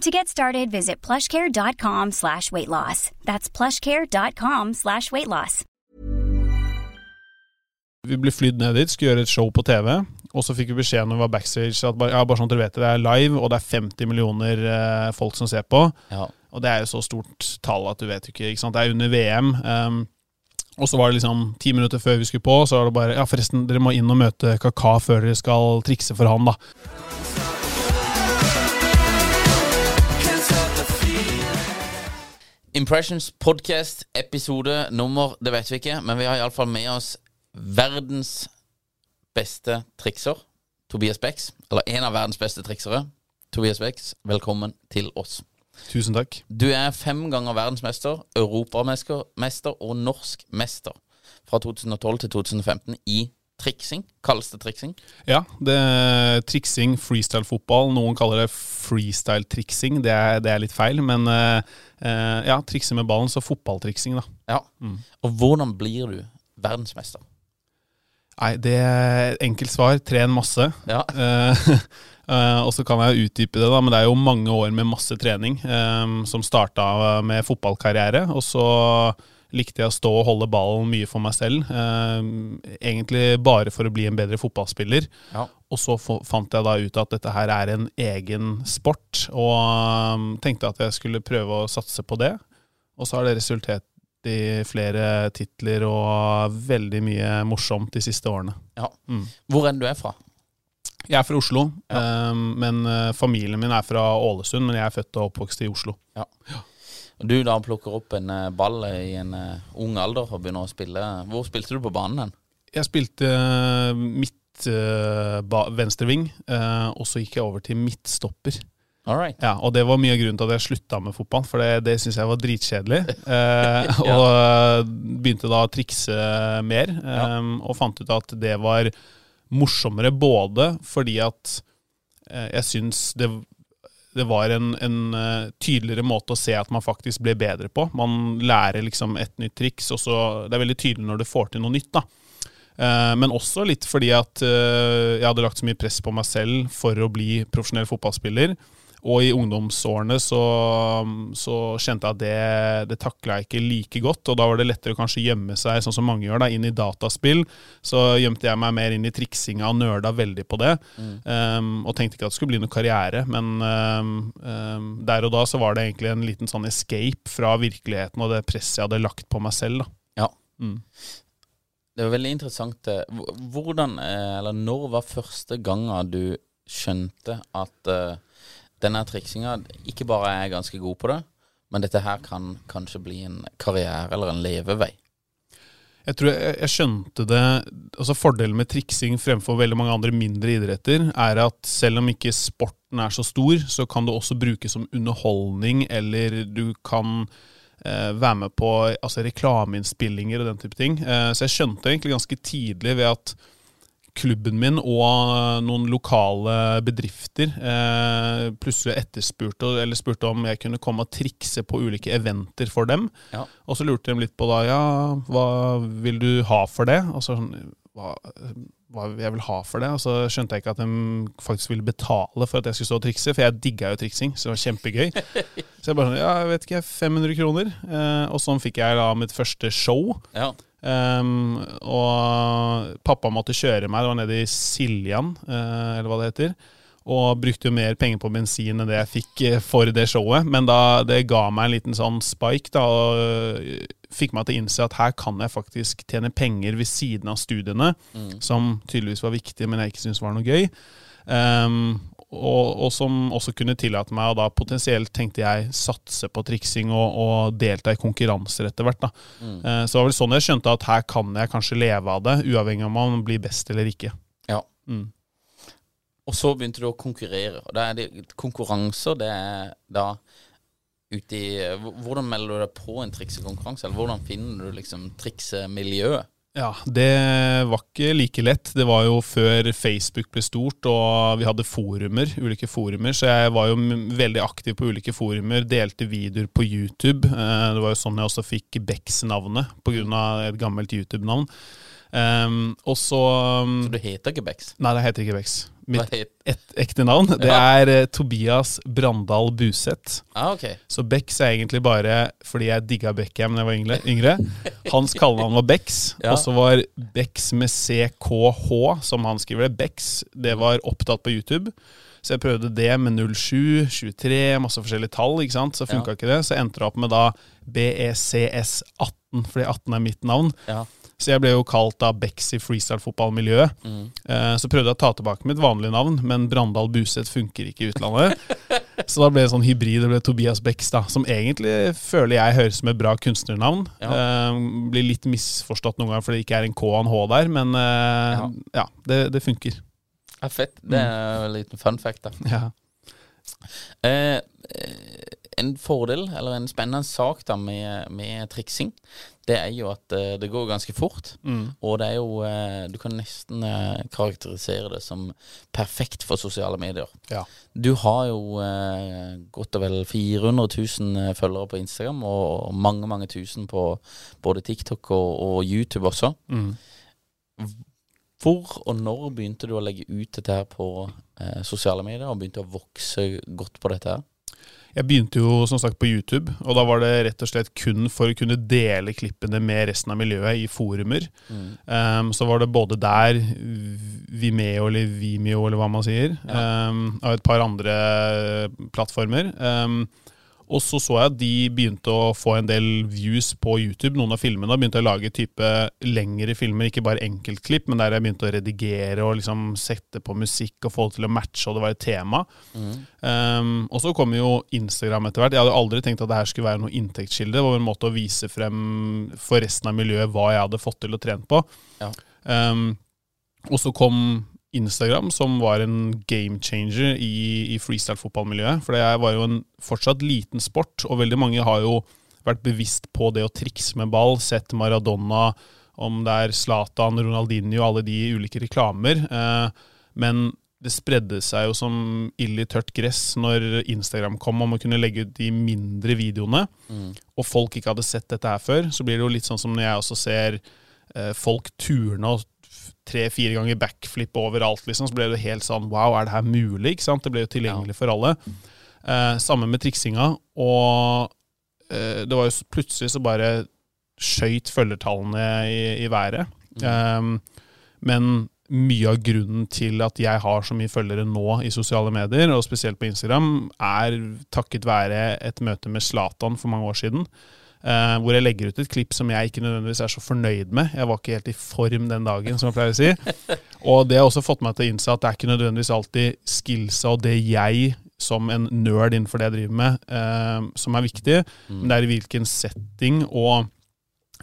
To get started, visit plushcare.com slash weight loss. That's plushcare.com slash weight loss. Vi ble flydd ned dit, skulle gjøre et show på TV. Og så fikk vi beskjed når vi var backstage at bare, ja, bare sånn at dere vet det, det er live, og det er 50 millioner eh, folk som ser på. Ja. Og det er jo så stort tall at du vet ikke. ikke sant? Det er under VM. Um, og så var det liksom ti minutter før vi skulle på, så var det bare Ja, forresten, dere må inn og møte Kaka før dere skal trikse for han, da. Impressions podcast, episode nummer, det vet vi ikke, men vi har iallfall med oss verdens beste trikser, Tobias Becks. Eller en av verdens beste triksere. Tobias Becks, velkommen til oss. Tusen takk. Du er fem ganger verdensmester, europamester og norsk mester fra 2012 til 2015 i triksing. Kalles det triksing? Ja, det er triksing, freestyle-fotball. Noen kaller det freestyle-triksing. Det, det er litt feil, men eh, eh, ja, trikse med ballen, så fotballtriksing, da. Ja. Og hvordan blir du verdensmester? Nei, det er enkelt svar. Tren masse. Ja. Eh, eh, og så kan jeg utdype det, da, men det er jo mange år med masse trening. eh, som starta med fotballkarriere, og så likte jeg å stå og holde ballen mye for meg selv. eh, egentlig bare for å bli en bedre fotballspiller. Ja. Og så fant jeg da ut at dette her er en egen sport, og um, tenkte at jeg skulle prøve å satse på det. Og så har det resultert i flere titler og veldig mye morsomt de siste årene. ja. Mm. Hvor enn du er fra? Jeg er fra Oslo, Ja. um, men uh, familien min er fra Ålesund, men jeg er født og oppvokst i Oslo. Og du da plukker opp en eh, ball i en eh, ung alder og begynner å spille. Hvor spilte du på banen hen? Jeg spilte uh, midt uh, venstreving, uh, og så gikk jeg over til midtstopper. Alright. Ja, og det var mye av grunnen til at jeg slutta med fotball, for det, det syns jeg var dritkjedelig. Eh, og eh, begynte da å trikse mer, eh, og fant ut at det var morsommere både fordi at eh, jeg syns det, det var en, en eh, tydeligere måte å se at man faktisk ble bedre på. Man lærer liksom et nytt triks, og så Det er veldig tydelig når du får til noe nytt, da. Eh, Men også litt fordi at eh, jeg hadde lagt så mye press på meg selv for å bli profesjonell fotballspiller. Og i ungdomsårene så, så kjente jeg at det, det takla jeg ikke like godt. Og da var det lettere å kanskje gjemme seg, sånn som mange gjør, da, inn i dataspill. Så gjemte jeg meg mer inn i triksinga og nerda veldig på det. Um, og tenkte ikke at det skulle bli noe karriere. Men um, um, der og da så var det egentlig en liten sånn escape fra virkeligheten og det presset jeg hadde lagt på meg selv. da. Ja. Mm. Det var veldig interessant. eh, Hvordan, eh, eller når var første gangen du skjønte at eh, denne triksinga ikke bare er jeg ganske god på det, men dette her kan kanskje bli en karriere eller en levevei? Jeg tror jeg, jeg skjønte det altså Fordelen med triksing fremfor veldig mange andre mindre idretter, er at selv om ikke sporten er så stor, så kan det også brukes som underholdning, eller du kan eh, være med på altså, reklameinnspillinger og den type ting. Eh, så jeg skjønte egentlig ganske tidlig ved at klubben min og noen lokale bedrifter eh, plutselig etterspurte eller spurte om jeg kunne komme og trikse på ulike eventer for dem. Ja. Og så lurte de litt på da, ja, hva vil du ha for det? Og så sånn, hva, hva jeg vil ha for det? Og så skjønte jeg ikke at de faktisk ville betale for at jeg skulle stå og trikse, for jeg digga jo triksing, så det var kjempegøy. så jeg bare sånn, ja, jeg vet ikke, 500 kroner. Eh, og sånn fikk jeg da mitt første show. Ja. Um, og pappa måtte kjøre meg, det var nede i Siljan, uh, eller hva det heter. Og brukte jo mer penger på bensin enn det jeg fikk uh, for det showet. Men da, det ga meg en liten sånn spike, da, og uh, fikk meg til å innse at her kan jeg faktisk tjene penger ved siden av studiene, som tydeligvis var viktig, men jeg ikke syntes var noe gøy. Um, og, og som også kunne tillate meg å da potensielt, tenkte jeg, satse på triksing og, og delta i konkurranser etter hvert. da. Eh, så det var vel sånn jeg skjønte at her kan jeg kanskje leve av det, uavhengig om man blir best eller ikke. ja. Mm. Og så begynte du å konkurrere. Og da er det konkurranser, det er da uti Hvordan melder du deg på en triksekonkurranse, eller hvordan finner du liksom triksemiljøet? Ja, det var ikke like lett. Det var jo før Facebook ble stort, og vi hadde forumer, ulike forumer, så jeg var jo veldig aktiv på ulike forumer, delte videoer på YouTube. Eh, Det var jo sånn jeg også fikk grunn av et gammelt YouTube-navn. Um, og så um, Så du heter ikke Bex? Nei, det heter ikke Bex. Mitt et, ekte navn, det er eh, Tobias Brandal Buseth. Ah, okay. Så Bex er egentlig bare fordi jeg digga Beckham da jeg var yngre. yngre. Hans kallenavn var Bex, Ja. og så var Bex med CKH, som han skriver det, Bex, det var opptatt på YouTube. Så jeg prøvde det med 07, 23, masse forskjellige tall, ikke sant? så funka Ja. ikke det. Så endte det opp med da BECS18, fordi 18 er mitt navn. Ja. Så jeg ble jo kalt da Becks i freestyle-fotballmiljøet. Mm. Eh, Så prøvde jeg å ta tilbake mitt vanlige navn, men Brandal Buseth funker ikke i utlandet. Så da ble det sånn hybrid, det ble Tobias Bex, da, som egentlig føler jeg høres som et bra kunstnernavn. Eh, blir litt misforstått noen ganger fordi det ikke er en K og en H der, men eh, ja, det, det funker. Ja, fett. Det er en liten fun fact, da. Ja. Eh, eh, en fordel, eller en spennende sak da med, med triksing, det er jo at eh, det går ganske fort. Mm. Og det er jo eh, Du kan nesten eh, karakterisere det som perfekt for sosiale medier. Ja. Du har jo godt og vel 400 000 følgere på Instagram, og mange, mange tusen på både TikTok og, og YouTube også. Mm. Hvor og når begynte du å legge ut dette her på eh, sosiale medier, og begynte å vokse godt på dette her? Jeg begynte jo som sagt på YouTube, og da var det rett og slett kun for å kunne dele klippene med resten av miljøet i forumer. Um, så var det både der, Vimeo eller Vimeo eller hva man sier, um, og et par andre plattformer. Um, og så så jeg at de begynte å få en del views på YouTube. Noen av filmene begynte å lage type lengre filmer, ikke bare enkeltklipp, men der jeg begynte å redigere og liksom sette på musikk og få det til å matche, og det var et tema. Um, og så kom jo Instagram etter hvert. Jeg hadde aldri tenkt at det her skulle være noe inntektskilde. Det var en måte å vise frem for resten av miljøet hva jeg hadde fått til å trene på. Ja. Um, og så kom Instagram, som var en game changer i, i freestyle-fotballmiljøet. For det var jo en fortsatt liten sport, og veldig mange har jo vært bevisst på det å trikse med ball, sett Maradona, om det er Zlatan, Ronaldinho, alle de ulike reklamer. Eh, men det spredde seg jo som ild i tørt gress når Instagram kom om å kunne legge ut de mindre videoene, og folk ikke hadde sett dette her før. Så blir det jo litt sånn som når jeg også ser eh, folk turne og tre-fire ganger backflip overalt, liksom, så ble det helt sånn Wow, er det her mulig? ikke sant? Det ble jo tilgjengelig for alle. Eh, Sammen med triksinga. Og eh, det var jo plutselig så bare skøyt følgertallene i, i været. Um, men mye av grunnen til at jeg har så mye følgere nå i sosiale medier, og spesielt på Instagram, er takket være et møte med Zlatan for mange år siden. Eh, hvor jeg legger ut et klipp som jeg ikke nødvendigvis er så fornøyd med. Jeg var ikke helt i form den dagen, som jeg pleier å si. Og det har også fått meg til å innse at det er ikke nødvendigvis alltid skillsa og det jeg som en nerd innenfor det jeg driver med, eh, som er viktig, men det er i hvilken setting og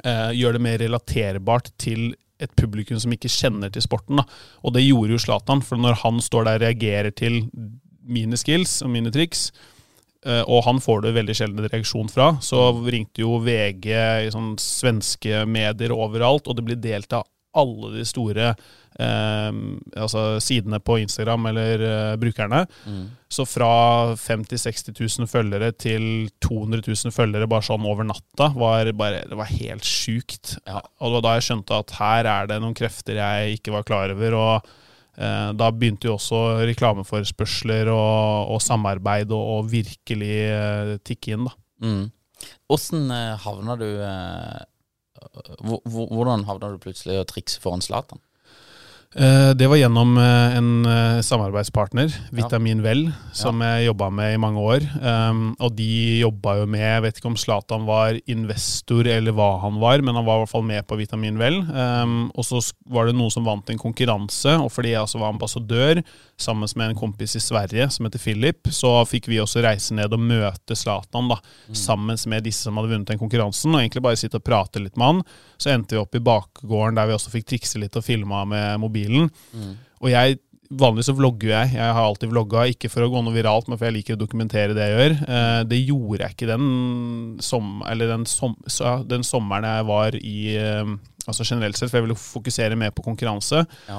eh, gjør det mer relaterbart til et publikum som ikke kjenner til sporten. Da. Og det gjorde jo Zlatan, for når han står der og reagerer til mine skills og mine triks, og han får det veldig sjelden reaksjon fra, så ringte jo VG i sånn svenske medier overalt, og det blir delt av alle de store eh, altså sidene på Instagram eller eh, brukerne. Så fra 50 000-60 000 følgere til 200 000 følgere bare sånn over natta, var bare, det var helt sjukt. Ja. Og det var da jeg skjønte at her er det noen krefter jeg ikke var klar over. og eh, da begynte jo også reklameforespørsler og, og samarbeid å virkelig eh, tikke inn. da. Mm. Åssen eh, havna du eh, hvor- hvor- Hvordan havna du plutselig å trikse foran Zlatan? Eh, Det var gjennom eh, en eh, samarbeidspartner, Vitamin Vel, som jeg jobba med i mange år. Um, og de jobba jo med Jeg vet ikke om Zlatan var investor eller hva han var, men han var i hvert fall med på Vitamin Vel. Um, og så var det noen som vant en konkurranse, og fordi jeg altså var ambassadør sammen med en kompis i Sverige som heter Philip, så fikk vi også reise ned og møte Zlatan da, sammen med disse som hadde vunnet den konkurransen, og egentlig bare sitte og prate litt med han. Så endte vi opp i bakgården der vi også fikk trikse litt og filma med mobilen. Og jeg Vanligvis så vlogger jeg. Jeg har alltid vlogga, ikke for å gå noe viralt, men for jeg liker å dokumentere det jeg gjør. Eh, det gjorde jeg ikke den, som, eller den, som, så, den sommeren jeg var i eh, Altså generelt sett, for jeg ville fokusere mer på konkurranse. Ja.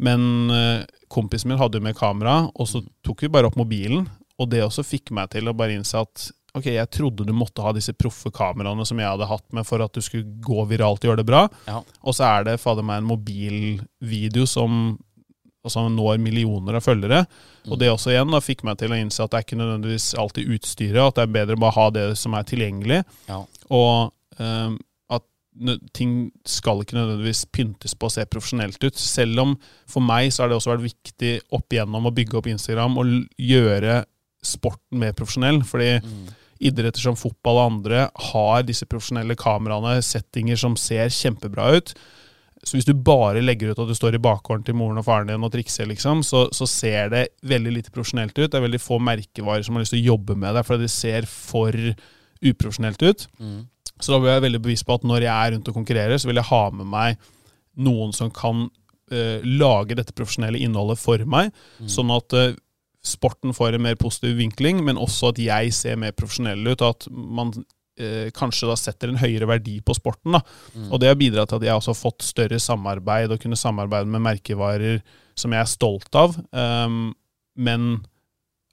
Men eh, kompisen min hadde jo med kamera, og så tok vi bare opp mobilen. Og det også fikk meg til å bare innse at ok, jeg trodde du måtte ha disse proffe kameraene som jeg hadde hatt med for at du skulle gå viralt og gjøre det bra. Ja. Og så er det fader meg en mobilvideo som altså når millioner av følgere. Og det også igjen da fikk meg til å innse at det er ikke nødvendigvis alltid utstyret, at det er bedre å bare ha det som er tilgjengelig. Ja. Og um, at ting skal ikke nødvendigvis pyntes på å se profesjonelt ut. Selv om for meg så har det også vært viktig opp igjennom å bygge opp Instagram og gjøre sporten mer profesjonell. Fordi idretter som fotball og andre har disse profesjonelle kameraene, settinger som ser kjempebra ut. Så hvis du bare legger ut at du står i bakgården til moren og faren din og trikser, liksom, så, så ser det veldig lite profesjonelt ut. Det er veldig få merkevarer som har lyst til å jobbe med deg, fordi det ser for uprofesjonelt ut. Så da blir jeg veldig bevisst på at når jeg er rundt og konkurrerer, så vil jeg ha med meg noen som kan uh, lage dette profesjonelle innholdet for meg, sånn at eh, sporten får en mer positiv vinkling, men også at jeg ser mer profesjonell ut, og at man eh, kanskje da setter en høyere verdi på sporten. da. Og det har bidratt til at jeg også har fått større samarbeid, og kunne samarbeide med merkevarer som jeg er stolt av. Um, men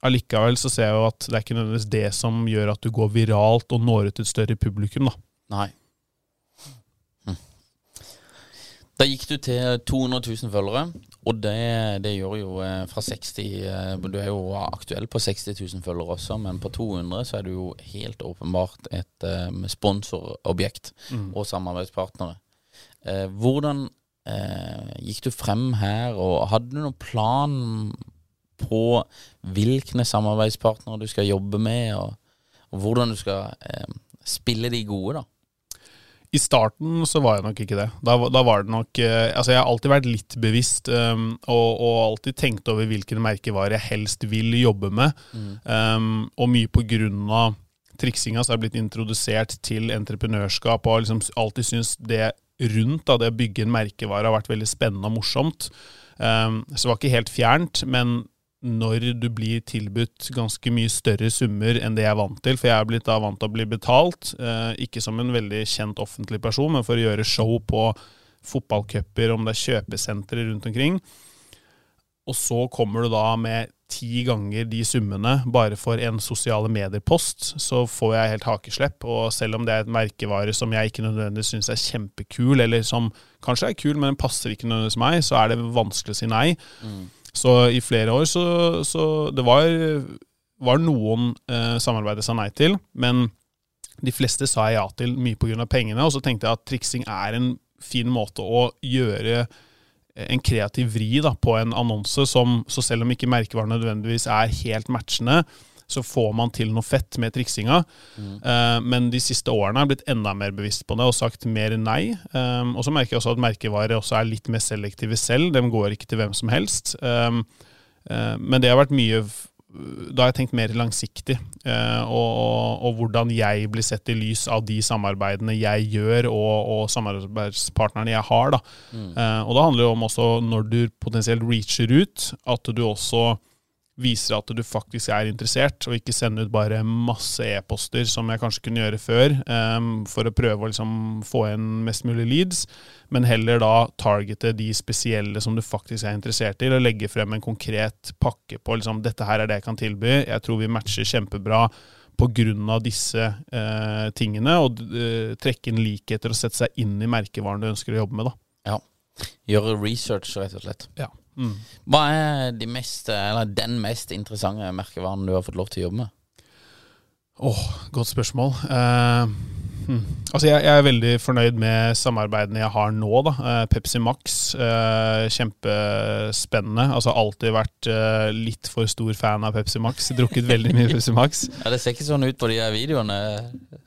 allikevel så ser jeg jo at det er ikke nødvendigvis det som gjør at du går viralt og når ut et større publikum. da. Nei. Da gikk du til 200 000 følgere, og det, det gjør jo eh, fra 60 eh, Du er jo aktuell på 60 000 følgere også, men på 200 så er du jo helt åpenbart et eh, sponsorobjekt og samarbeidspartnere. Eh, hvordan eh, gikk du frem her, og hadde du noen plan på hvilke samarbeidspartnere du skal jobbe med, og, og hvordan du skal eh, spille de gode, da? I starten så var jeg nok ikke det. Da, da var det nok eh, Altså, jeg har alltid vært litt bevisst, um, og, og alltid tenkt over hvilken merkevare jeg helst vil jobbe med. Um, og mye på grunn av triksinga så har jeg blitt introdusert til entreprenørskap, og liksom alltid syntes det rundt da, det å bygge en merkevare har vært veldig spennende og morsomt. Um, så det var ikke helt fjernt, men når du blir tilbudt ganske mye større summer enn det jeg er vant til, for jeg er blitt da vant til å bli betalt, eh, ikke som en veldig kjent offentlig person, men for å gjøre show på fotballcuper, om det er kjøpesentre rundt omkring. Og så kommer du da med ti ganger de summene bare for en sosiale medier-post, så får jeg helt hakeslepp. Og selv om det er et merkevare som jeg ikke nødvendigvis syns er kjempekul, eller som kanskje er kul, men passer ikke nødvendigvis meg, så er det vanskelig å si nei. Så i flere år så, så Det var, var noen eh, samarbeidet sa nei til, men de fleste sa jeg ja til mye pga. pengene. Og så tenkte jeg at triksing er en fin måte å gjøre en kreativ vri da, på en annonse som, så selv om ikke merkevaren nødvendigvis er helt matchende, så får man til noe fett med triksinga. Eh, men de siste årene har jeg blitt enda mer bevisst på det og sagt mer nei. Um, og så merker jeg også at merkevarer også er litt mer selektive selv. De går ikke til hvem som helst. Um, uh, men det har vært mye Da har jeg tenkt mer langsiktig, eh, og, og, og hvordan jeg blir sett i lys av de samarbeidene jeg gjør, og, og samarbeidspartnerne jeg har. Da. Eh, og da handler det om også, når du potensielt reacher ut, at du også viser at du faktisk er interessert, og ikke sende ut bare masse e-poster, som jeg kanskje kunne gjøre før, um, for å prøve å liksom få inn mest mulig leads, men heller da targete de spesielle som du faktisk er interessert i, og legge frem en konkret pakke på liksom, dette her er det jeg kan tilby, jeg tror vi matcher kjempebra pga. disse eh, tingene, og eh, trekke inn likheter og sette seg inn i merkevaren du ønsker å jobbe med. da. Ja. Gjøre research, rett og slett. Ja. Mm. Hva er de mest, den mest interessante merkevaren du har fått lov til å jobbe med? Åh, oh, godt spørsmål. Uh, Hmm. Altså jeg, jeg, er veldig fornøyd med samarbeidene jeg har nå. da. Uh, Pepsi Max, uh, kjempespennende. Altså Alltid vært uh, litt for stor fan av Pepsi Max. Drukket veldig mye Pepsi Max. Ja, Det ser ikke sånn ut på de her videoene.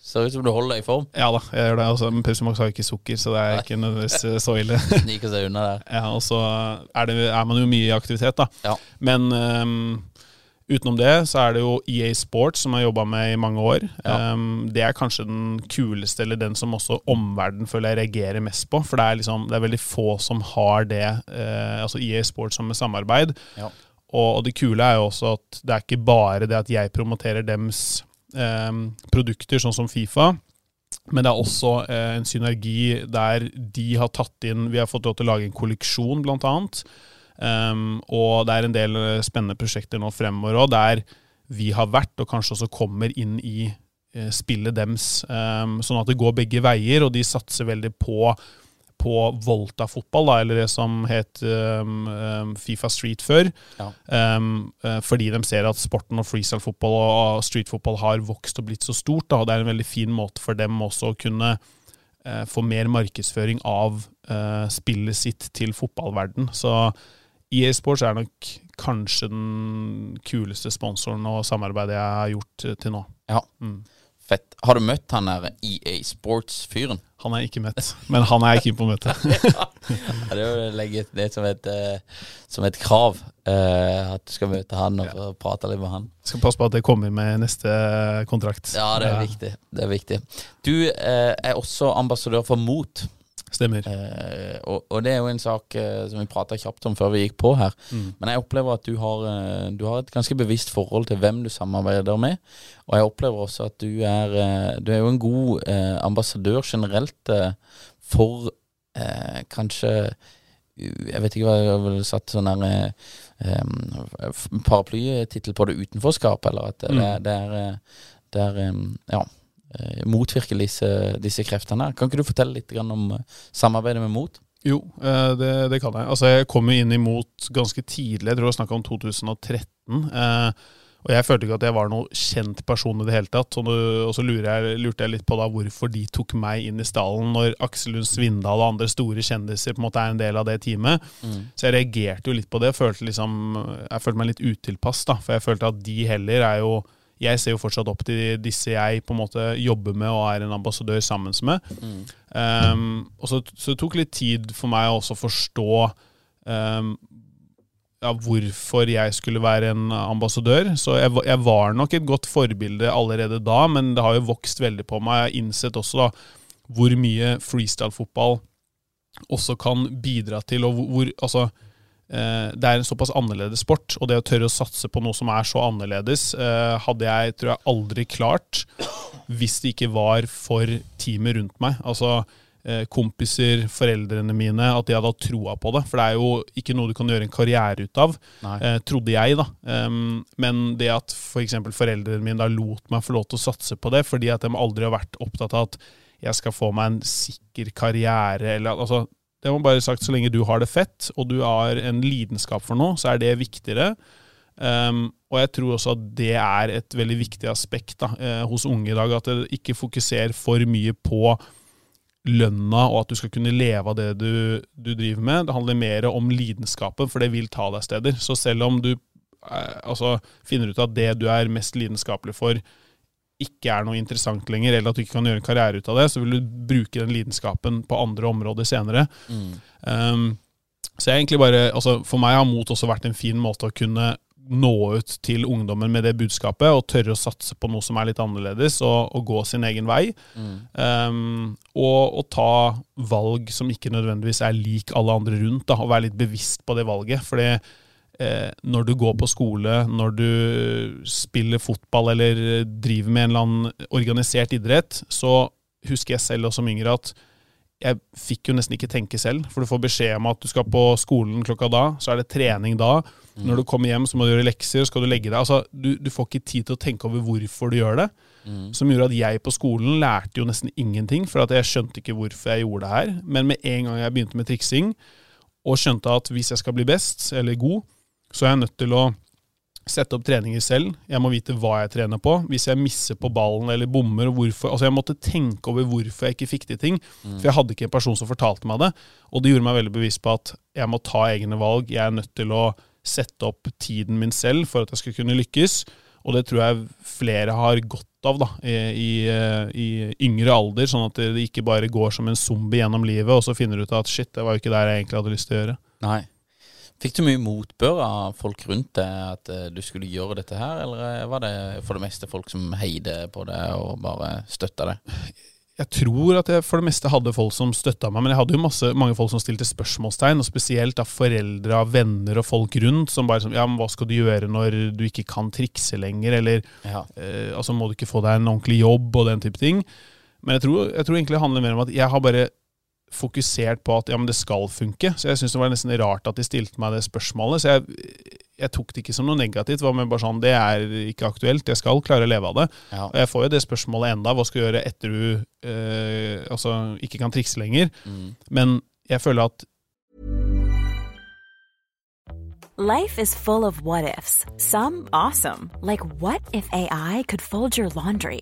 Ser ut som du holder deg i form. Ja da, jeg gjør det. Også. men Pepsi Max har ikke sukker, så det er ikke nødvendigvis så ille. Sniker seg unna der. Ja, Og så er, er, man jo mye i aktivitet, da. Ja. Men um, Utenom det så er det jo EA Sports, som jeg har jobba med i mange år. Ja. Um, det er kanskje den kuleste, eller den som også omverdenen føler jeg reagerer mest på. For det er, liksom, det er veldig få som har det, uh, altså EA Sports som et samarbeid. Ja. Og, og, det kule er jo også at det er ikke bare det at jeg promoterer dems um, produkter, sånn som Fifa. Men det er også uh, en synergi der de har tatt inn Vi har fått lov til å lage en kolleksjon, blant annet Um, og det er en del eh, spennende prosjekter nå fremover òg, der vi har vært, og kanskje også kommer inn i uh, spillet dems. Um, sånn at det går begge veier, og de satser veldig på, på Volta-fotball, eller det som het um, Fifa Street før. Ja. Uh, fordi de ser at sporten og freestyle-fotball og street-fotball har vokst og blitt så stort. Da, og det er en veldig fin måte for dem også å kunne uh, få mer markedsføring av spillet sitt til fotballverden. Så EA Sports er nok kanskje den kuleste sponsoren og samarbeidet jeg har gjort eh, til nå. Ja, mm. Fett. Har du møtt han der EA Sports-fyren? Han er ikke møtt, men han er jeg keen på å møte. ja. Det er jo legge det som et, uh, som et krav, uh, at du skal møte han og ja. prate litt med han. Jeg Skal passe på at det kommer med neste kontrakt. Ja, det er ja. viktig. Det er viktig. Du uh, er også ambassadør for MOT. Stemmer. Eh, og, og, det er jo en sak eh, som vi prata kjapt om før vi gikk på her. Mm. Men jeg opplever at du har, eh, du har, et ganske bevisst forhold til hvem du samarbeider med. Og jeg opplever også at du er, eh, du er jo en god eh, ambassadør generelt eh, for kanskje Jeg vet ikke hva jeg ville satt sånn der paraplytittel på det utenforskap, eller at det, mm. det er, det er ja eh, motvirke disse, disse, kreftene. Kan ikke du fortelle litt om eh, samarbeidet med MOT? Jo, eh, det, det, kan jeg. Altså, jeg kom inn i MOT ganske tidlig. Jeg tror jeg snakka om 2013. Eh, og jeg følte ikke at jeg var noe kjent person i det hele tatt. Og så lurte jeg litt på da hvorfor de tok meg inn i stallen når Aksel Lund Svindal og andre store kjendiser på en måte er en del av det teamet. Mm. Så jeg reagerte jo litt på det. Følte liksom, jeg følte meg litt utilpass, da. For jeg følte at de heller er jo jeg ser jo fortsatt opp til disse jeg på en måte jobber med og er en ambassadør sammen med. Mm. Um, og så, så, det tok litt tid for meg også å forstå um, ja, hvorfor jeg skulle være en ambassadør. Så jeg, jeg, var nok et godt forbilde allerede da, men det har jo vokst veldig på meg. Jeg har innsett også da hvor mye freestyle-fotball også kan bidra til, og hvor, hvor altså det er en såpass annerledes sport, og det å tørre å satse på noe som er så annerledes, eh, hadde jeg tror jeg aldri klart hvis det ikke var for teamet rundt meg. Altså eh, kompiser, foreldrene mine, at de hadde hatt troa på det. For det er jo ikke noe du kan gjøre en karriere ut av, trodde jeg, da. Men det at f.eks. For foreldrene mine da lot meg få lov til å satse på det, fordi at de aldri har vært opptatt av at jeg skal få meg en sikker karriere, eller altså det må bare sagt, Så lenge du har det fett, og du har en lidenskap for noe, så er det viktigere. Um, og jeg tror også at det er et veldig viktig aspekt da, eh, hos unge i dag. At det ikke fokuserer for mye på lønna, og at du skal kunne leve av det du, du, driver med. Det handler mer om lidenskapen, for det vil ta deg steder. Så selv om du eh, altså, finner ut at det du er mest lidenskapelig for, ikke er noe interessant lenger, eller at du ikke kan gjøre en karriere ut av det, så vil du bruke den lidenskapen på andre områder senere. Mm. Um, så jeg egentlig bare, altså For meg har mot også vært en fin måte å kunne nå ut til ungdommen med det budskapet, og tørre å satse på noe som er litt annerledes, og, og gå sin egen vei. Mm. Um, og, og, ta valg som ikke nødvendigvis er lik alle andre rundt, da, og være litt bevisst på det valget. fordi eh, når du går på skole, når du spiller fotball eller driver med en eller annen organisert idrett, så husker jeg selv også som yngre at jeg fikk jo nesten ikke tenke selv, for du får beskjed om at du skal på skolen klokka da, så er det trening da. Mm. Når du kommer hjem, så må du gjøre lekser, skal du legge deg Altså, du, du får ikke tid til å tenke over hvorfor du gjør det. Mm. Som gjorde at jeg på skolen lærte jo nesten ingenting, for at jeg skjønte ikke hvorfor jeg gjorde det her. Men med en gang jeg begynte med triksing, og skjønte at hvis jeg skal bli best, eller god, så jeg er nødt til å sette opp treninger selv. Jeg må vite hva jeg trener på. Hvis jeg misser på ballen eller bommer, hvorfor Altså, jeg måtte tenke over hvorfor jeg ikke fikk til ting. For jeg hadde ikke en person som fortalte meg det. Og det gjorde meg veldig bevisst på at jeg må ta egne valg. Jeg er nødt til å sette opp tiden min selv for at jeg skal kunne lykkes. Og det tror jeg flere har godt av da, i, i, i yngre alder, sånn at det ikke bare går som en zombie gjennom livet, og så finner du ut at shit, det var jo ikke der jeg egentlig hadde lyst til å gjøre. Nei. Fikk du mye motbør av folk rundt deg at eh, du skulle gjøre dette her, eller eh, var det for det meste folk som heide på det og bare støtta det? Jeg tror at jeg for det meste hadde folk som støtta meg, men jeg hadde jo masse, mange folk som stilte spørsmålstegn, og spesielt da foreldre, venner og folk rundt, som bare sånn Ja, men hva skal du gjøre når du ikke kan trikse lenger, eller Ja. eh, altså må du ikke få deg en ordentlig jobb, og den type ting. Men jeg tror, jeg tror egentlig det handler mer om at jeg har bare fokusert på at ja, men det skal funke. Så jeg syns det var nesten rart at de stilte meg det spørsmålet. Så jeg, jeg tok det ikke som noe negativt. Var med bare sånn, det er ikke aktuelt, jeg skal klare å leve av det. Ja. Og jeg får jo det spørsmålet enda, hva skal du gjøre etter du eh, altså, ikke kan trikse lenger? Mm. Men jeg føler at Life is full of what ifs. Some awesome, like what if AI could fold your laundry?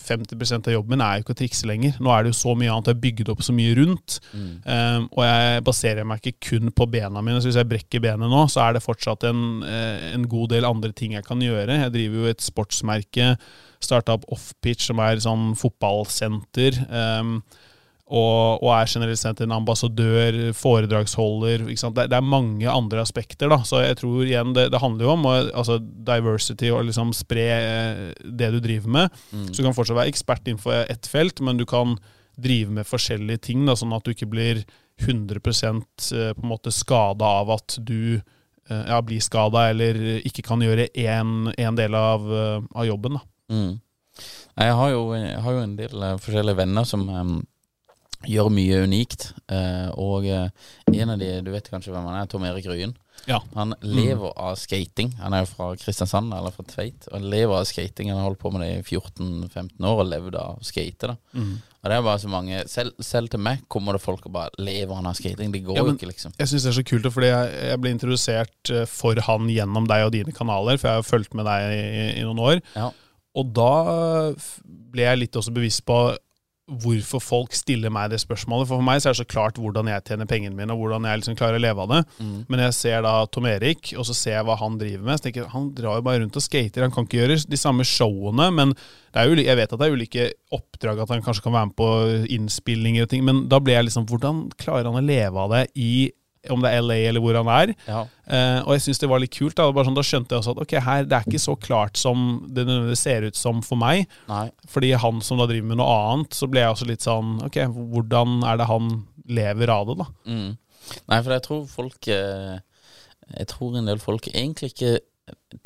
50% av jobben min er jo ikke å trikse lenger. Nå er det jo så mye annet, jeg har bygd opp så mye rundt. Um, og jeg baserer meg ikke kun på bena mine. Så hvis jeg brekker benet nå, så er det fortsatt en, eh, en god del andre ting jeg kan gjøre. Jeg driver jo et sportsmerke, starta opp Offpitch, som er sånn fotballsenter. Um, og, og er generelt sett en ambassadør, foredragsholder. Det, det er mange andre aspekter. da, Så jeg tror igjen det, det handler jo om og, altså diversity og liksom spre eh, det du driver med. Så du kan fortsatt være ekspert innenfor ett felt, men du kan drive med forskjellige ting, da, sånn at du ikke blir 100 eh, på en måte skada av at du eh, ja, blir skada eller ikke kan gjøre én del av, av jobben. da. Mm. Jeg har jo, jeg har jo en del forskjellige venner som gjør mye unikt. eh, og eh, en av de, du vet kanskje hvem han er, Tom Erik Ryen. Ja. Han lever av skating. Han er jo fra Kristiansand, eller fra Tveit. Og han lever av skating. Han har holdt på med det i 14-15 år og levd av å skate. da Og det er bare så mange selv, selv til meg kommer det folk og bare lever han av skating. Det går Ja, men- ikke, liksom. Jeg syns det er så kult, fordi jeg, jeg ble introdusert eh, for han gjennom deg og dine kanaler, for jeg har fulgt med deg i, i noen år. Ja. Og da ble jeg litt også bevisst på hvorfor folk stiller meg det spørsmålet. For for meg så er det så klart hvordan jeg tjener pengene mine, og hvordan jeg liksom klarer å leve av det. Men jeg ser da Tom Erik, og så ser jeg hva han driver med. Så tenker jeg, Han drar jo bare rundt og skater. Han kan ikke gjøre de samme showene, men det er jo, jeg vet at det er ulike oppdrag, at han kanskje kan være med på innspillinger og ting, men da ble jeg liksom Hvordan klarer han å leve av det i om det er LA eller hvor han er. Ja. Uh, og jeg syns det var litt kult. Da, Bare sånn, da skjønte jeg også at ok, her, det er ikke så klart som det ser ut som for meg. Nei. Fordi han som da driver med noe annet, så ble jeg også litt sånn Ok, hvordan er det han lever av det, da? Mm. Nei, for jeg tror folk eh, Jeg tror en del folk egentlig ikke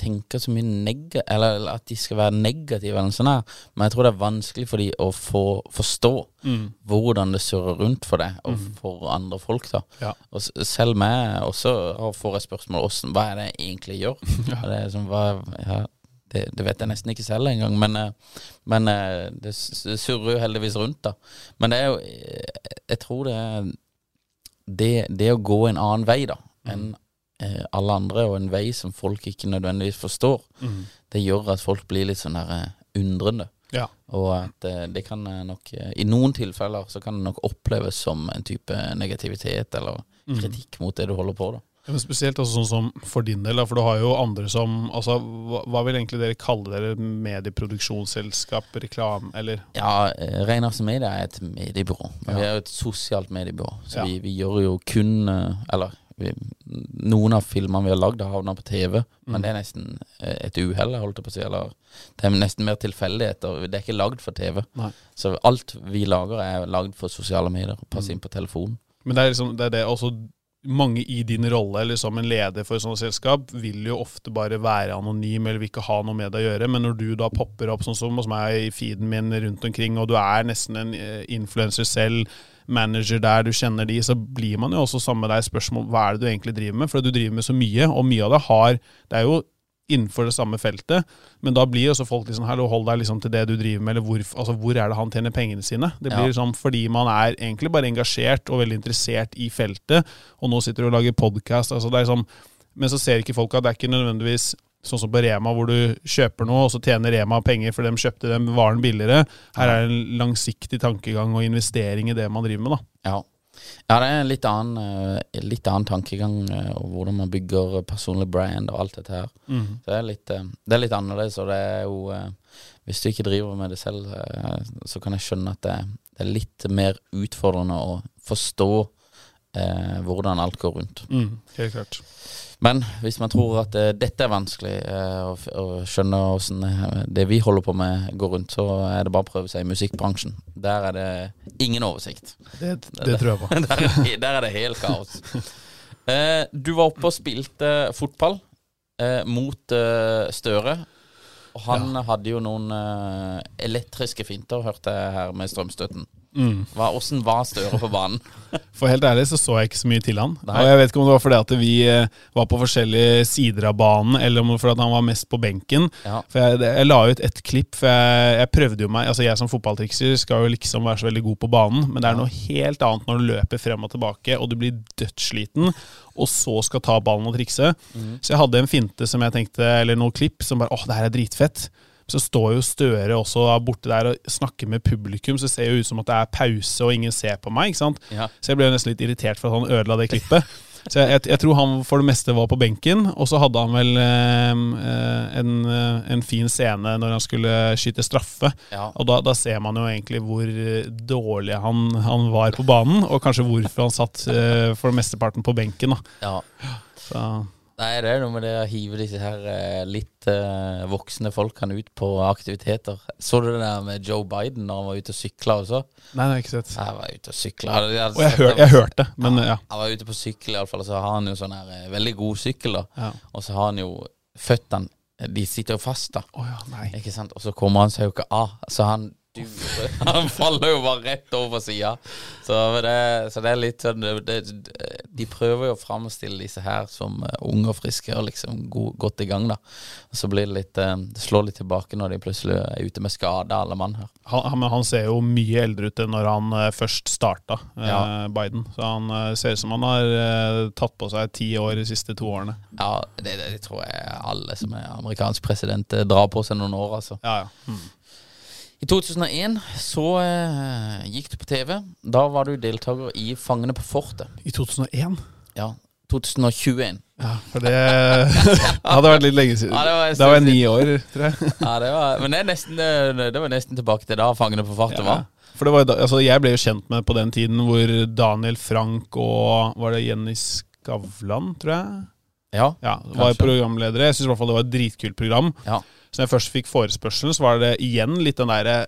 tenker så mye neg eller, eller at de skal være negative, eller sånn her. men jeg tror det er vanskelig for de å få, forstå hvordan det surrer rundt for deg og for andre folk. da Ja. Og selv meg også får jeg spørsmål om hva er det jeg egentlig gjør. ja. det er sånn, hva, ja, det, det vet jeg nesten ikke selv engang, men, eh, men eh, det surrer jo heldigvis rundt, da. Men det er jo eh, Jeg tror det er det, det å gå en annen vei, da, enn eh, alle andre, og en vei som folk ikke nødvendigvis forstår, det gjør at folk blir litt sånn der eh, undrende. Ja. Og at eh, det kan eh, nok eh, I noen tilfeller så kan det nok oppleves som en type negativitet eller kritikk mot det du holder på, da. Ja, Men spesielt altså sånn som for din del, for du har jo andre som altså, hva, hva vil egentlig dere kalle dere? Medieproduksjonsselskap, reklame, eller Ja, eh, Reinars Media er et mediebyrå. Ja. Vi er jo et sosialt mediebyrå. Så vi, vi gjør jo kun eh, Eller vi, noen av filmene vi har lagd, har havna på TV. Men det er nesten eh, et uhell, holdt jeg på å si. Eller det er nesten mer tilfeldigheter. Det er ikke lagd for TV. Nei. Så alt vi lager, er lagd for sosiale medier. Pass inn på telefonen. Men det er liksom det er det også mange i din rolle, eller som en leder for et sånt selskap, vil jo ofte bare være anonym eller vil ikke ha noe med det å gjøre. Men når du da popper opp sånn som hos meg i feeden min rundt omkring, og du er nesten en eh, influenser selv, manager der, du kjenner de, så blir man jo også sammen med deg spørsmål hva er det du egentlig driver med? For du driver med så mye, og mye av det har Det er jo innenfor det samme feltet, men da blir også folk liksom Hallo, hold deg liksom til det du driver med, eller hvor, altså, hvor er det han tjener pengene sine? Det blir Ja. liksom fordi man er egentlig bare engasjert og veldig interessert i feltet, og nå sitter du og lager podkast. Altså det er liksom men så ser ikke folk at det er ikke nødvendigvis sånn som på Rema, hvor du kjøper noe, og så tjener Rema penger for de kjøpte den varen billigere. Her er det en langsiktig tankegang og investering i det man driver med, da. Ja. ja, det er en litt annen, eh, litt annen tankegang, eh, og hvordan man bygger personlig brand og alt dette her. Så det er litt, eh, det er litt annerledes, og det er jo Hvis du ikke driver med det selv, så kan jeg skjønne at det, det er litt mer utfordrende å forstå eh, hvordan alt går rundt. helt klart. Men hvis man tror at uh, dette er vanskelig uh, å, f- å skjønne hvordan eh, det vi holder på med går rundt, så er det bare å prøve seg i musikkbransjen. Der er det ingen oversikt. Det, det tror jeg på. der, er, der er det helt kaos. uh, du var oppe og spilte fotball eh, mot eh, Støre. Og han hadde jo noen eh, elektriske finter, hørte jeg her med strømstøtten. Mm. Hva, hvordan var Støre på banen? For helt ærlig så så jeg ikke så mye til han. Nei. Og jeg vet ikke om det var fordi at vi eh, var på forskjellige sider av banen, eller om det var fordi at han var mest på benken. Ja. For jeg, jeg la ut et klipp, for jeg, jeg prøvde jo meg Altså jeg som fotballtrikser skal jo liksom være så veldig god på banen, men det er noe helt annet når du løper frem og tilbake, og du blir dødssliten, og så skal ta ballen og trikse. Så jeg hadde en finte som jeg tenkte, eller noe klipp, som bare åh, det her er dritfett. Så står jo Støre også borte der og snakker med publikum, så det ser jo ut som at det er pause og ingen ser på meg. ikke sant? Ja. Så jeg ble jo nesten litt irritert for at han ødela det klippet. Så jeg, jeg, jeg tror han for det meste var på benken, og så hadde han vel eh, eh, en, eh, en fin scene når han skulle skyte straffe. Ja. Og da, da ser man jo egentlig hvor eh, dårlig han, han var på banen, og kanskje hvorfor han satt eh, for mesteparten på benken. da. ja. Så, Nei, det er noe med det å hive disse her eh, litt eh, voksne folkene ut på aktiviteter. Så du det der med Joe Biden når han var ute og sykla også? nei, det har jeg ikke sett. Jeg var ute og sykla. Og jeg, hør, jeg hørte det, men ja. Han var ute på sykkel iallfall, og så har han jo sånn her eh, veldig god sykkel, da. ja. Og så har han jo føttene eh, De sitter jo fast, da. Oh, ja, nei. Ikke sant? Og så kommer han seg jo ikke av. Så han du, Han faller jo bare rett over sida. Så, så det er litt sånn det, De prøver jo å framstille disse her som eh, unge og friske og liksom god, godt i gang, da. Og så blir det litt eh, Det slår litt tilbake når de plutselig er ute med skade, alle mann her. Han, han, men han ser jo mye eldre ut enn når han eh, først starta, Ja. Biden. Så han ser ut som han har tatt på seg ti år de siste to årene. Ja, det, det, det tror jeg alle som er amerikansk president drar på seg noen år, altså. Ja, ja. Mm. I 2001 så eh, gikk du på TV. Da var du deltaker i Fangene på fortet. I 2001? Ja, 2021. Ja, for det hadde vært litt lenge siden. Ja, det var- da var jeg ni år, tror jeg. Ja, det var, men det, nesten, eh, det var nesten tilbake til da Fangene på fortet Ja. var. For det var, altså, jeg ble jo kjent med på den tiden hvor Daniel Frank og Var det Jenny Skavlan, tror jeg? Ja. Ja, var Kanskje. programledere. Jeg syns i hvert fall det var et dritkult program. Ja. Så når jeg først fikk forespørselen, så var det igjen litt den derre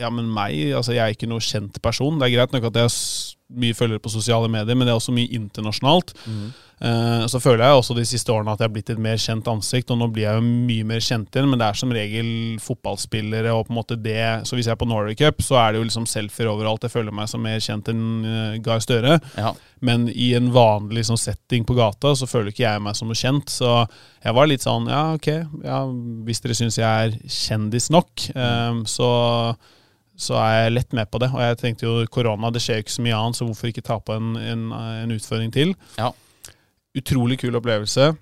Ja, men meg, altså jeg er ikke noe kjent person. Det er greit nok at jeg mye følgere på sosiale medier, men det er også mye internasjonalt. Eh, så føler jeg også de siste årene at jeg har blitt et mer kjent ansikt, og nå blir jeg jo mye mer kjent igjen, men det er som regel fotballspillere og på en måte det Så hvis jeg er på Norway Cup, så er det jo liksom selfier overalt. Jeg føler meg som mer kjent enn uh, Gahr Støre. Ja. Men i en vanlig liksom, setting på gata, så føler ikke jeg meg som noe kjent. Så jeg var litt sånn Ja, ok, ja, hvis dere syns jeg er kjendis nok, uh, så så er jeg lett med på det. Og jeg tenkte jo korona, det skjer jo ikke så mye annet, så hvorfor ikke ta på en, en, en utfordring til? Ja. Utrolig kul opplevelse.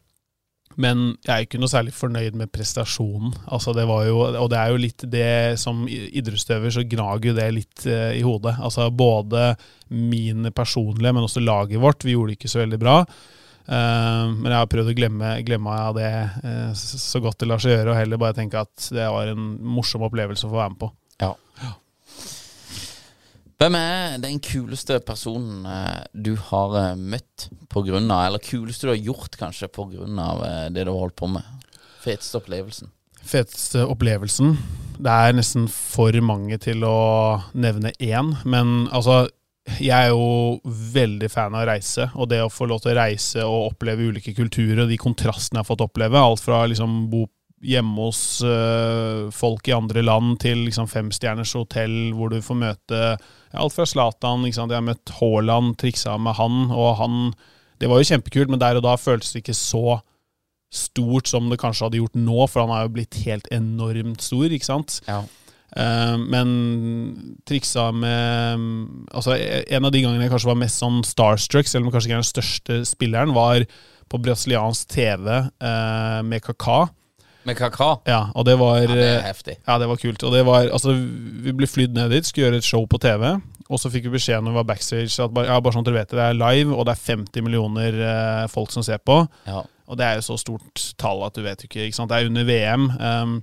Men jeg er ikke noe særlig fornøyd med prestasjonen. Altså det var jo, og det er jo litt det som idrettsutøver, så gnager jo det litt eh, i hodet. Altså både mine personlige, men også laget vårt. Vi gjorde det ikke så veldig bra. Eh, men jeg har prøvd å glemme, glemme av det eh, så så godt det lar seg gjøre, og heller bare tenke at det var en morsom opplevelse å få være med på. Ja. Hvem er den kuleste personen eh, du har eh, møtt av, eller kuleste du har gjort kanskje av eh, det du har holdt på med? Feteste opplevelsen? Feteste opplevelsen Det er nesten for mange til å nevne én, men altså jeg er jo veldig fan av å reise, og det å få lov til å reise og oppleve ulike kulturer, og de kontrastene jeg har fått oppleve, alt fra liksom bo hjemme hos folk i andre land til liksom femstjerners hotell, hvor du får møte alt fra Zlatan ikke sant? Jeg har møtt Haaland, triksa med han, og han Det var jo kjempekult, men der og da føltes det ikke så stort som det kanskje hadde gjort nå, for han er jo blitt helt enormt stor, ikke sant? Ja. Eh, men triksa med Altså, en av de gangene jeg kanskje var mest sånn starstruck, selv om kanskje ikke er den største spilleren, var på brasiliansk TV eh, med Kaka. Med kaka? Ja, og det var Ja, det er eh, heftig. ja, det var kult. Og det var, altså, vi ble flydd ned dit, skulle gjøre et show på TV. Og så fikk vi beskjed når vi var backstage at bare, ja, bare sånn dere vet det, det er live, og det er 50 millioner eh, folk som ser på. Ja. Og det er jo så stort tall at du vet jo ikke. ikke sant? Det er under VM. Um,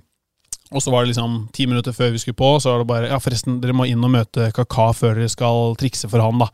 og så var det liksom ti minutter før vi skulle på, så var det bare Ja, forresten, dere må inn og møte Kaka før dere skal trikse for han, da.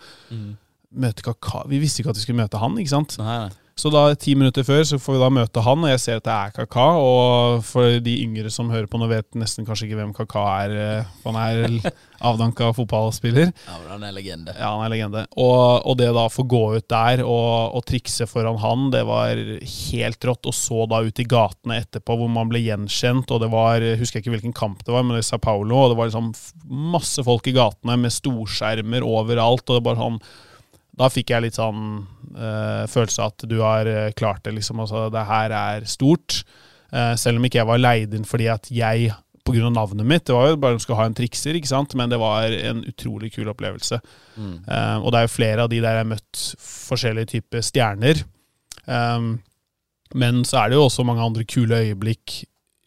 Møte Kaka Vi visste ikke at vi skulle møte han, ikke sant? Nei, nei. Så da ti minutter før så får vi da møte han, og jeg ser at det er Kaka. Og for de yngre som hører på nå, vet nesten kanskje ikke hvem Kaka er. eh, Han er avdanka fotballspiller. Ja, men han er legende. Ja, han er legende. Og, og det da å få gå ut der og, og trikse foran han, det var helt rått. Og så da ut i gatene etterpå, hvor man ble gjenkjent. Og det var, jeg husker ikke hvilken kamp det var, men det er Sao Paulo. Og det var liksom masse folk i gatene med storskjermer overalt. Og det bare sånn Da fikk jeg litt sånn uh, følelse av at du har eh, klart det, liksom. Altså, det her er stort. Uh, selv om ikke jeg var leid inn fordi at jeg pga. navnet mitt. Det var jo bare de skulle ha en trikser, ikke sant? men det var en utrolig kul opplevelse. Eh, og det er jo flere av de der jeg har møtt forskjellige typer stjerner. Um, men så er det jo også mange andre kule øyeblikk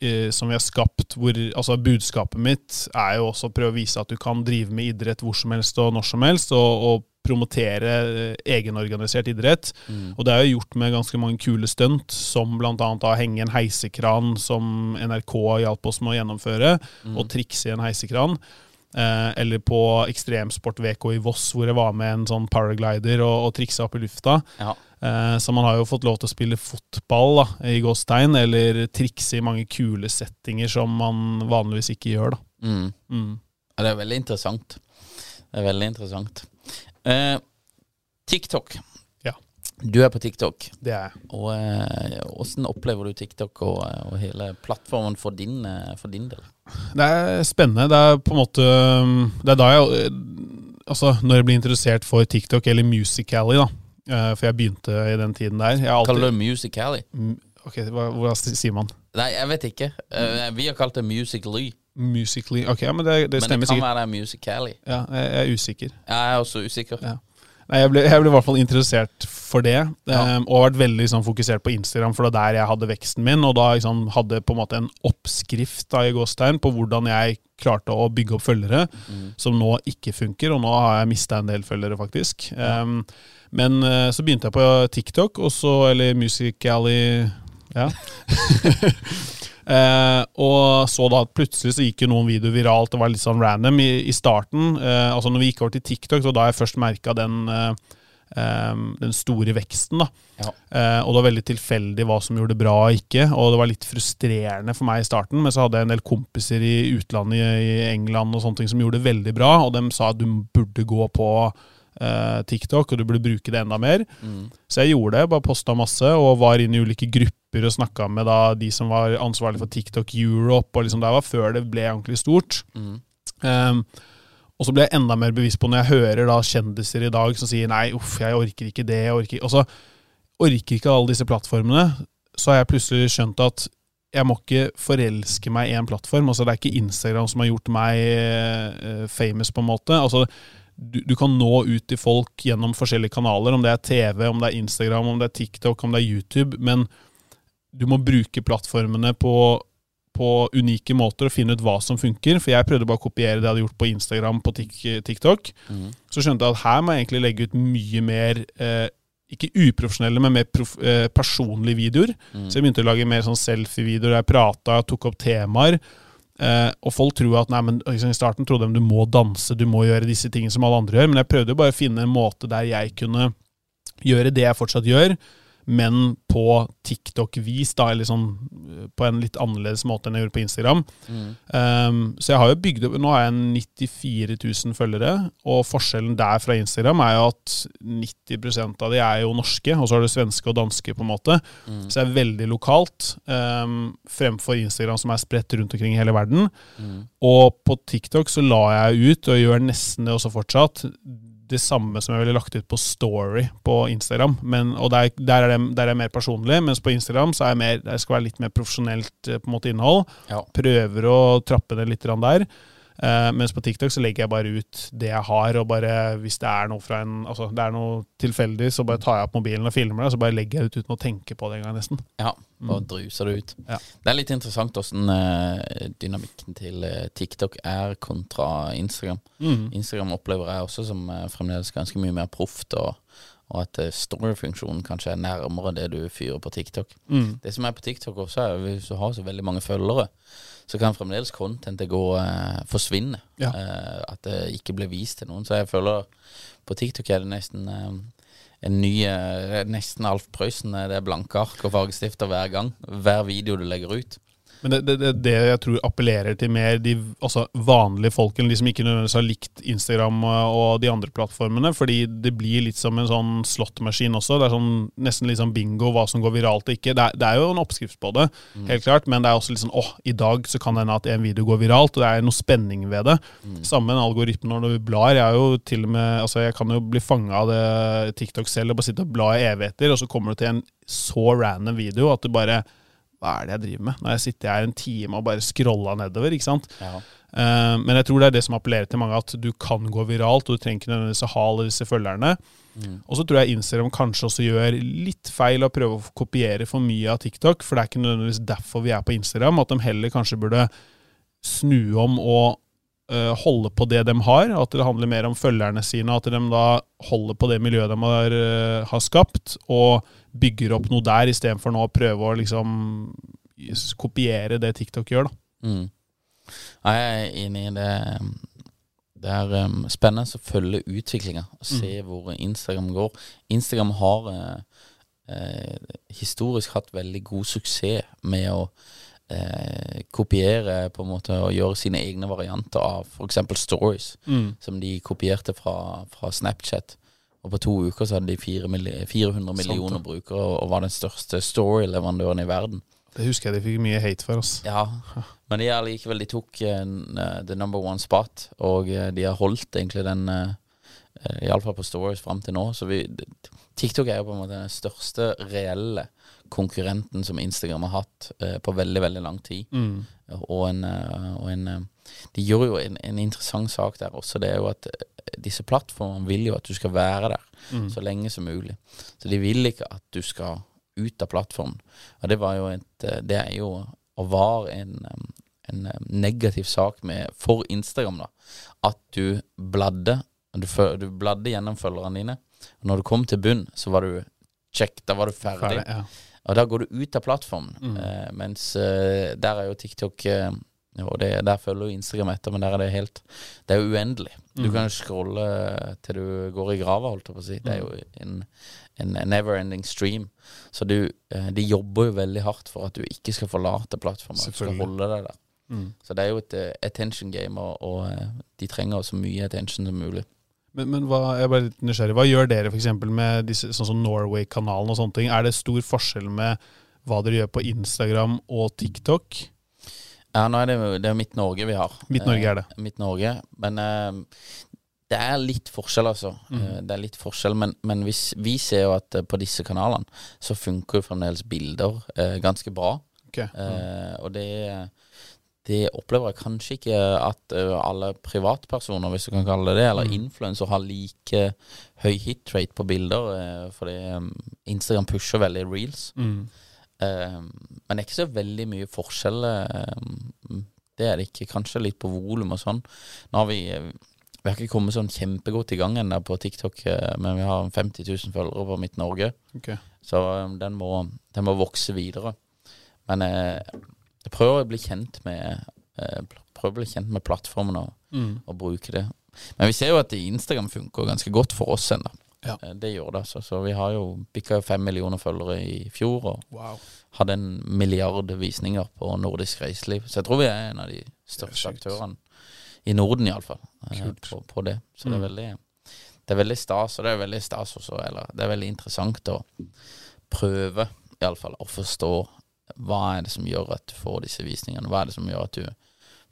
uh, som vi har skapt, hvor altså budskapet mitt er jo også å prøve å vise at du kan drive med idrett hvor som helst og når som helst, og, og promotere eh, egenorganisert idrett. Og det er jo gjort med ganske mange kule stunt, som bl.a. å henge en heisekran som NRK hjalp oss med å gjennomføre, og trikse i en heisekran. Eh, eller på Ekstremsport-VK i Voss, hvor jeg var med en sånn paraglider og, og triksa opp i lufta. Ja. Eh, så man har jo fått lov til å spille fotball da, i gåstegn, eller trikse i mange kule settinger som man vanligvis ikke gjør. da. Mm. Mm. Ja, det er veldig interessant. Det er veldig interessant. Eh, TikTok. Ja. Du er på TikTok. Det er jeg. Og eh, Hvordan opplever du TikTok og, og hele plattformen for din, eh, for din del? Det er spennende. Det er på en måte Det er da jeg eh, Altså, når jeg blir interessert for TikTok eller Musical.ly, da. eh, For jeg begynte i den tiden der. Har Kaller du det Musical.ly? Ok, hva, hva sier man? Nei, jeg vet ikke. Eh, vi har kalt det Musical.ly. Musically Ok, ja, men det, det Men det kan sikkert. være det er Musical.ly. Ja, jeg, jeg er usikker. Jeg er også usikker. Ja. Nei, jeg ble, jeg ble i hvert fall interessert for det, Ja. um, og har vært veldig sånn, fokusert på Instagram, for det var der jeg hadde veksten min, og da liksom, hadde på en måte en oppskrift da, i gåstegn på hvordan jeg klarte å bygge opp følgere, som nå ikke funker, og nå har jeg mista en del følgere, faktisk. Um, men uh, så begynte jeg på TikTok, og så, eller Musical.ly ja. Eh, og så da plutselig så gikk jo noen videoer viralt, det var litt sånn random i, i starten. Eh, altså når vi gikk over til TikTok, så da jeg først merka den, eh, eh, den store veksten. da. Ja. Eh, og det var veldig tilfeldig hva som gjorde det bra og ikke, og det var litt frustrerende for meg i starten. Men så hadde jeg en del kompiser i utlandet, i, England og sånne ting, som gjorde det veldig bra, og de sa at du burde gå på eh, TikTok, og du burde bruke det enda mer. Så jeg gjorde det, bare posta masse, og var inne i ulike grupper og snakka med da de som var ansvarlig for TikTok Europe, og liksom det var før det ble ordentlig stort. Um, og så ble jeg enda mer bevisst på når jeg hører da kjendiser i dag som sier nei, uff, jeg orker ikke det, jeg orker ikke Og så orker ikke alle disse plattformene. Så har jeg plutselig skjønt at jeg må ikke forelske meg i en plattform. Altså Det er ikke Instagram som har gjort meg eh, famous, på en måte. Altså du, du kan nå ut til folk gjennom forskjellige kanaler, om det er TV, om det er Instagram, om det er TikTok, om det er YouTube. Men du må bruke plattformene på, på unike måter og finne ut hva som funker. For jeg prøvde bare å kopiere det jeg hadde gjort på Instagram, på TikTok. TikTok. Så skjønte jeg at her må jeg egentlig legge ut mye mer eh, ikke uprofesjonelle, men mer prof, eh, personlige videoer. Så jeg begynte å lage mer sånn selfie-videoer der jeg prata, tok opp temaer. Eh, og folk tror at nei, men liksom, I starten trodde de du må danse, du må gjøre disse tingene som alle andre gjør. Men jeg prøvde bare å finne en måte der jeg kunne gjøre det jeg fortsatt gjør, men på TikTok-vis, da, eller sånn på en litt annerledes måte enn jeg gjorde på Instagram. Um, så jeg har jo bygd opp Nå har jeg 94 000 følgere, og forskjellen der fra Instagram er jo at 90% av de er jo norske, og så har du svenske og danske, på en måte. Så det er veldig lokalt, um, fremfor Instagram som er spredt rundt omkring i hele verden. Og på TikTok så la jeg ut, og gjør nesten det også fortsatt, det samme som jeg ville lagt ut på Story på Instagram. Men, og der, der, er det, der er jeg mer personlig, mens på Instagram så er jeg mer, der skal være litt mer profesjonelt eh, på en måte innhold. Ja. Prøver å trappe det litt der. Eh, mens på TikTok så legger jeg bare ut det jeg har, og bare hvis det er noe fra en Altså det er noe tilfeldig, så bare tar jeg opp mobilen og filmer det, og så bare legger jeg det ut uten å tenke på det engang, nesten. Ja, og druser det ut. Ja. Det er litt interessant åssen uh, dynamikken til uh, TikTok er kontra Instagram. Instagram opplever jeg også som eh, fremdeles ganske mye mer proft, og, og at eh, story-funksjonen kanskje er nærmere det du fyrer på TikTok. Det som er på TikTok også, er hvis du har så veldig mange følgere, så kan fremdeles contentet gå eh, forsvinne. Ja. Eh, at det ikke blir vist til noen. Så jeg føler på TikTok er det nesten eh, en ny eh, Nesten Alf Prøysen. eh, Det er blanke ark og fargestifter hver gang. Hver video du legger ut. Men det, det, det, jeg tror appellerer til mer de altså vanlige folkene, de som ikke nødvendigvis har likt Instagram og de andre plattformene, fordi det blir litt som en sånn slåttmaskin også. Det er sånn, nesten litt sånn bingo hva som går viralt og ikke. Det er, det er jo en oppskrift på det, helt klart, men det er også litt sånn åh, i dag så kan det hende at en video går viralt, og det er noe spenning ved det. Samme en algoritme når du blar. Jeg er jo til og med, altså jeg kan jo bli fanga av det TikTok selv og bare sitte og bla i evigheter, og så kommer du til en så random video at du bare hva er det jeg driver med? Når jeg sitter her en time og bare scrolla nedover, ikke sant. Ja. Uh, men jeg tror det er det som appellerer til mange, at du kan gå viralt, og du trenger ikke nødvendigvis å ha alle disse følgerne. Og så tror jeg Instagram kanskje også gjør litt feil å prøve å kopiere for mye av TikTok, for det er ikke nødvendigvis derfor vi er på Instagram, at de heller kanskje burde snu om og holde på det de har, at det handler mer om følgerne sine, at de da holder på det miljøet de har, eh, har skapt, og bygger opp noe der, istedenfor nå å prøve å liksom kopiere det TikTok gjør. da. Mm. Jeg er enig i det. Det er um, spennende å følge utviklinga og se hvor Instagram går. Instagram har uh, uh, historisk hatt veldig god suksess med å eh, kopiere på en måte og gjøre sine egne varianter av f.eks. stories, som de kopierte fra, fra Snapchat. Og på to uker så hadde de 400 millioner det. brukere og var den største story-leverandøren i verden. Det husker jeg de fikk mye hate for. oss. Ja, men de er likevel De tok uh, the number one spot, og uh, de har holdt egentlig den uh, Iallfall på Stories fram til nå. Så vi, TikTok er jo på en måte den største reelle konkurrenten som Instagram har hatt eh, på veldig, veldig lang tid. Og en, eh, og en eh, De gjør jo en, en interessant sak der også. Det er jo at eh, disse plattformene vil jo at du skal være der så lenge som mulig. Så de vil ikke at du skal ut av plattformen. Og det var jo et Det er jo og var en, en negativ sak med, for Instagram, da. At du bladde du, du bladde gjennom følgerne dine. Og når du kom til bunn, så var du check, da var du ferdig. Ferdig, ja. Og da går du ut av plattformen. Eh, mens uh, der er jo TikTok uh, Og det, der følger jo Instagram etter, men der er det helt Det er jo uendelig. Du kan jo scrolle til du går i grava, holdt jeg på å si. Det er jo en, en never-ending stream. Så du, de jobber jo veldig hardt for at du ikke skal forlate plattformen. Du skal holde deg der. Så det er jo et attention game, og, og de trenger så mye attention som mulig. Men, men hva, jeg er bare litt nysgjerrig. Hva gjør dere f.eks. med disse, sånn som Norway-kanalen og sånne ting? Er det stor forskjell med hva dere gjør på Instagram og TikTok? Ja, nå er det, det er Midt Norge vi har. Midt Norge er det. Eh, Midt Norge. Men eh, det er litt forskjell, altså. Mm. Eh, det er litt forskjell, men, men hvis, vi ser jo at på disse kanalene så funker jo fremdeles bilder eh, ganske bra. Ok. Mm. og det, det opplever jeg kanskje ikke at alle privatpersoner, hvis du kan kalle det det, eller Mm. influensere, har like høy hit rate på bilder. Fordi Instagram pusher veldig reels. Mm. Men det er ikke så veldig mye forskjell. det er det ikke. Kanskje litt på volum og sånn. Nå har vi Vi har ikke kommet sånn kjempegodt i gang ennå på TikTok, men vi har 50 000 følgere på Midt Norge. Okay. Så den må, den må vokse videre. Men eh, jeg prøver å bli kjent med eh, Prøver å bli kjent med plattformen og, Mm. og bruke det. Men vi ser jo at Instagram funker ganske godt for oss ennå. Ja. Eh, Det gjør det. altså. Så vi har jo bikka fem millioner følgere i fjor og Wow. hadde en milliard visninger på nordisk reiseliv. Så jeg tror vi er en av de største aktørene i Norden, iallfall, Kult. på, på det. Så det er Mm. veldig det er veldig stas, og det er veldig stas også, eller det er veldig interessant å prøve, iallfall, å forstå hva er det som gjør at du får disse visningene. Hva er det som gjør at du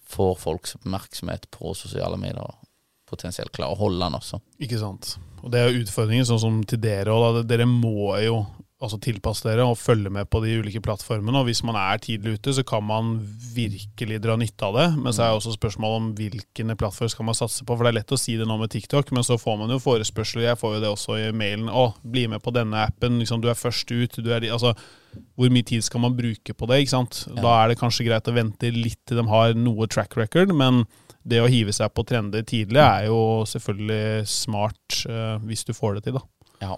får folks oppmerksomhet på sosiale medier, og potensielt klarer å holde den også. Ikke sant. Og det er jo utfordringen, sånn som til dere òg. Dere må jo altså tilpasse dere og følge med på de ulike plattformene. Og hvis man er tidlig ute, så kan man virkelig dra nytte av det. Men så er det også spørsmål om hvilken plattform skal man satse på. For det er lett å si det nå med TikTok, men så får man jo forespørsler. Jeg får jo det også i mailen. Å, bli med på denne appen. Liksom, du er først ut. Du er de, altså, hvor mye tid skal man bruke på det? ikke sant? Da er det kanskje greit å vente litt til de har noe track record, men det å hive seg på trender tidlig er jo selvfølgelig smart uh, hvis du får det til, da. Ja.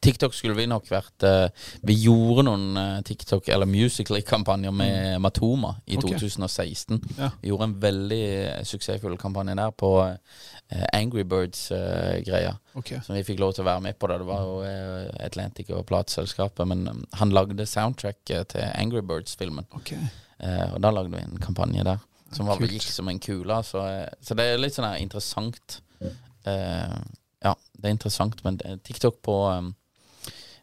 TikTok skulle vi nok vært eh, Vi gjorde noen eh, TikTok- eller Musical.ly-kampanjer med Matoma i okay. 2016. Ja. Vi gjorde en veldig eh, suksessfull kampanje der på Angry Birds-greia. Okay. som vi fikk lov til å være med på. da Det var jo Atlantic og plateselskapet. Men eh, han lagde soundtrack eh, til Angry Birds-filmen. Okay. Og da lagde vi en kampanje der som var, gikk som en kule. Så, eh, så det er litt sånn her interessant. Uh, ja, det er interessant, men TikTok på um,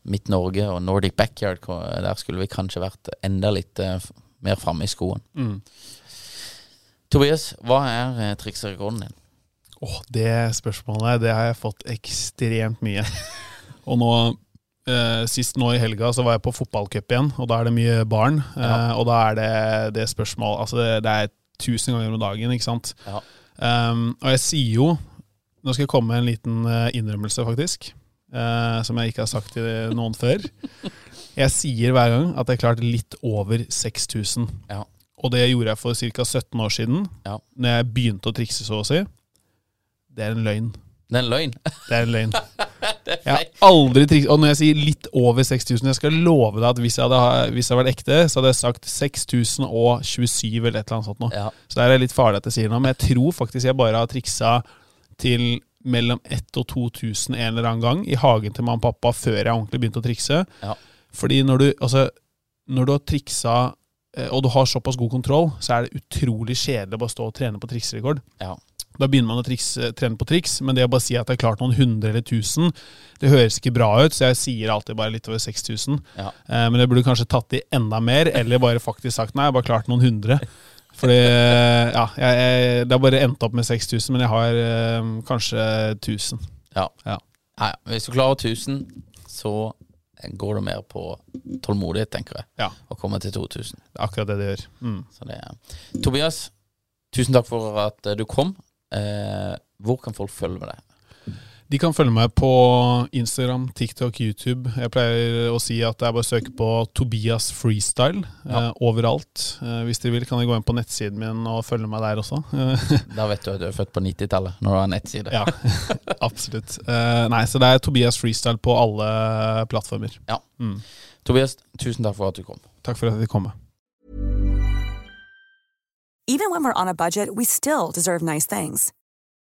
Midt Norge og Nordic Backyard, der skulle vi kanskje vært enda litt eh, mer framme i skoen. Mm. Tobias, hva er triksrekorden din? Åh, det spørsmålet det har jeg fått ekstremt mye. og nå, eh, sist nå i helga, så var jeg på fotballcup igjen, og da er det mye barn. Eh, og da er det det spørsmålet Altså, det, det er tusen ganger om dagen, ikke sant. Ja. Um, og jeg sier jo Nå skal jeg komme med en liten eh, innrømmelse, faktisk. Eh, som jeg ikke har sagt til noen før. Jeg sier hver gang at jeg klarte litt over 6000. Ja. Og det gjorde jeg for ca. 17 år siden, Ja. Når jeg begynte å trikse, så å si. Det er en løgn. Det er en løgn. Det er en løgn. er Jeg har aldri trikset Og når jeg sier litt over 6000, jeg skal love deg at hvis jeg hadde, hvis jeg hadde vært ekte, så hadde jeg sagt 6027 eller et eller annet sånt noe. Ja. Så det er litt farlig at jeg sier noe, men jeg tror faktisk jeg bare har triksa til mellom 1000 og 2000 en eller annen gang i hagen til mamma og pappa før jeg ordentlig begynte å trikse. Ja. Fordi når du, altså, når du har triksa eh, og du har såpass god kontroll, så er det utrolig kjedelig å bare stå og trene på trikserekord. Ja. Da begynner man å trikse, trene på triks, men det å bare si at jeg har klart noen hundre eller tusen, det høres ikke bra ut, så jeg sier alltid bare litt over 6000. Ja. Eh, men jeg burde kanskje tatt i enda mer, eller bare faktisk sagt nei, jeg har bare klart noen hundre. Fordi, ja, jeg, jeg, det har bare endt opp med 6000, men jeg har eh, kanskje 1000. Ja. Ja. Nei, hvis du klarer 1000, så går det mer på tålmodighet, tenker jeg, Ja, å komme til 2000. det er akkurat det det gjør. Mm. Så det. Tobias, tusen takk for at du kom. Eh, hvor kan folk følge med deg? De kan følge meg på Instagram, TikTok, YouTube. Jeg pleier å si at det er bare å søke på Tobias Freestyle Ja. eh, overalt. Eh, hvis dere vil, kan dere gå inn på nettsiden min og følge meg der også. Da vet du at du er født på 90-tallet, når du har nettside. ja, absolutt. Eh, nei, så det er Tobias Freestyle på alle plattformer. Ja. Mm. Tobias, tusen takk for at du kom. Takk for at jeg fikk komme. Even when we're on a budget, we still deserve nice things.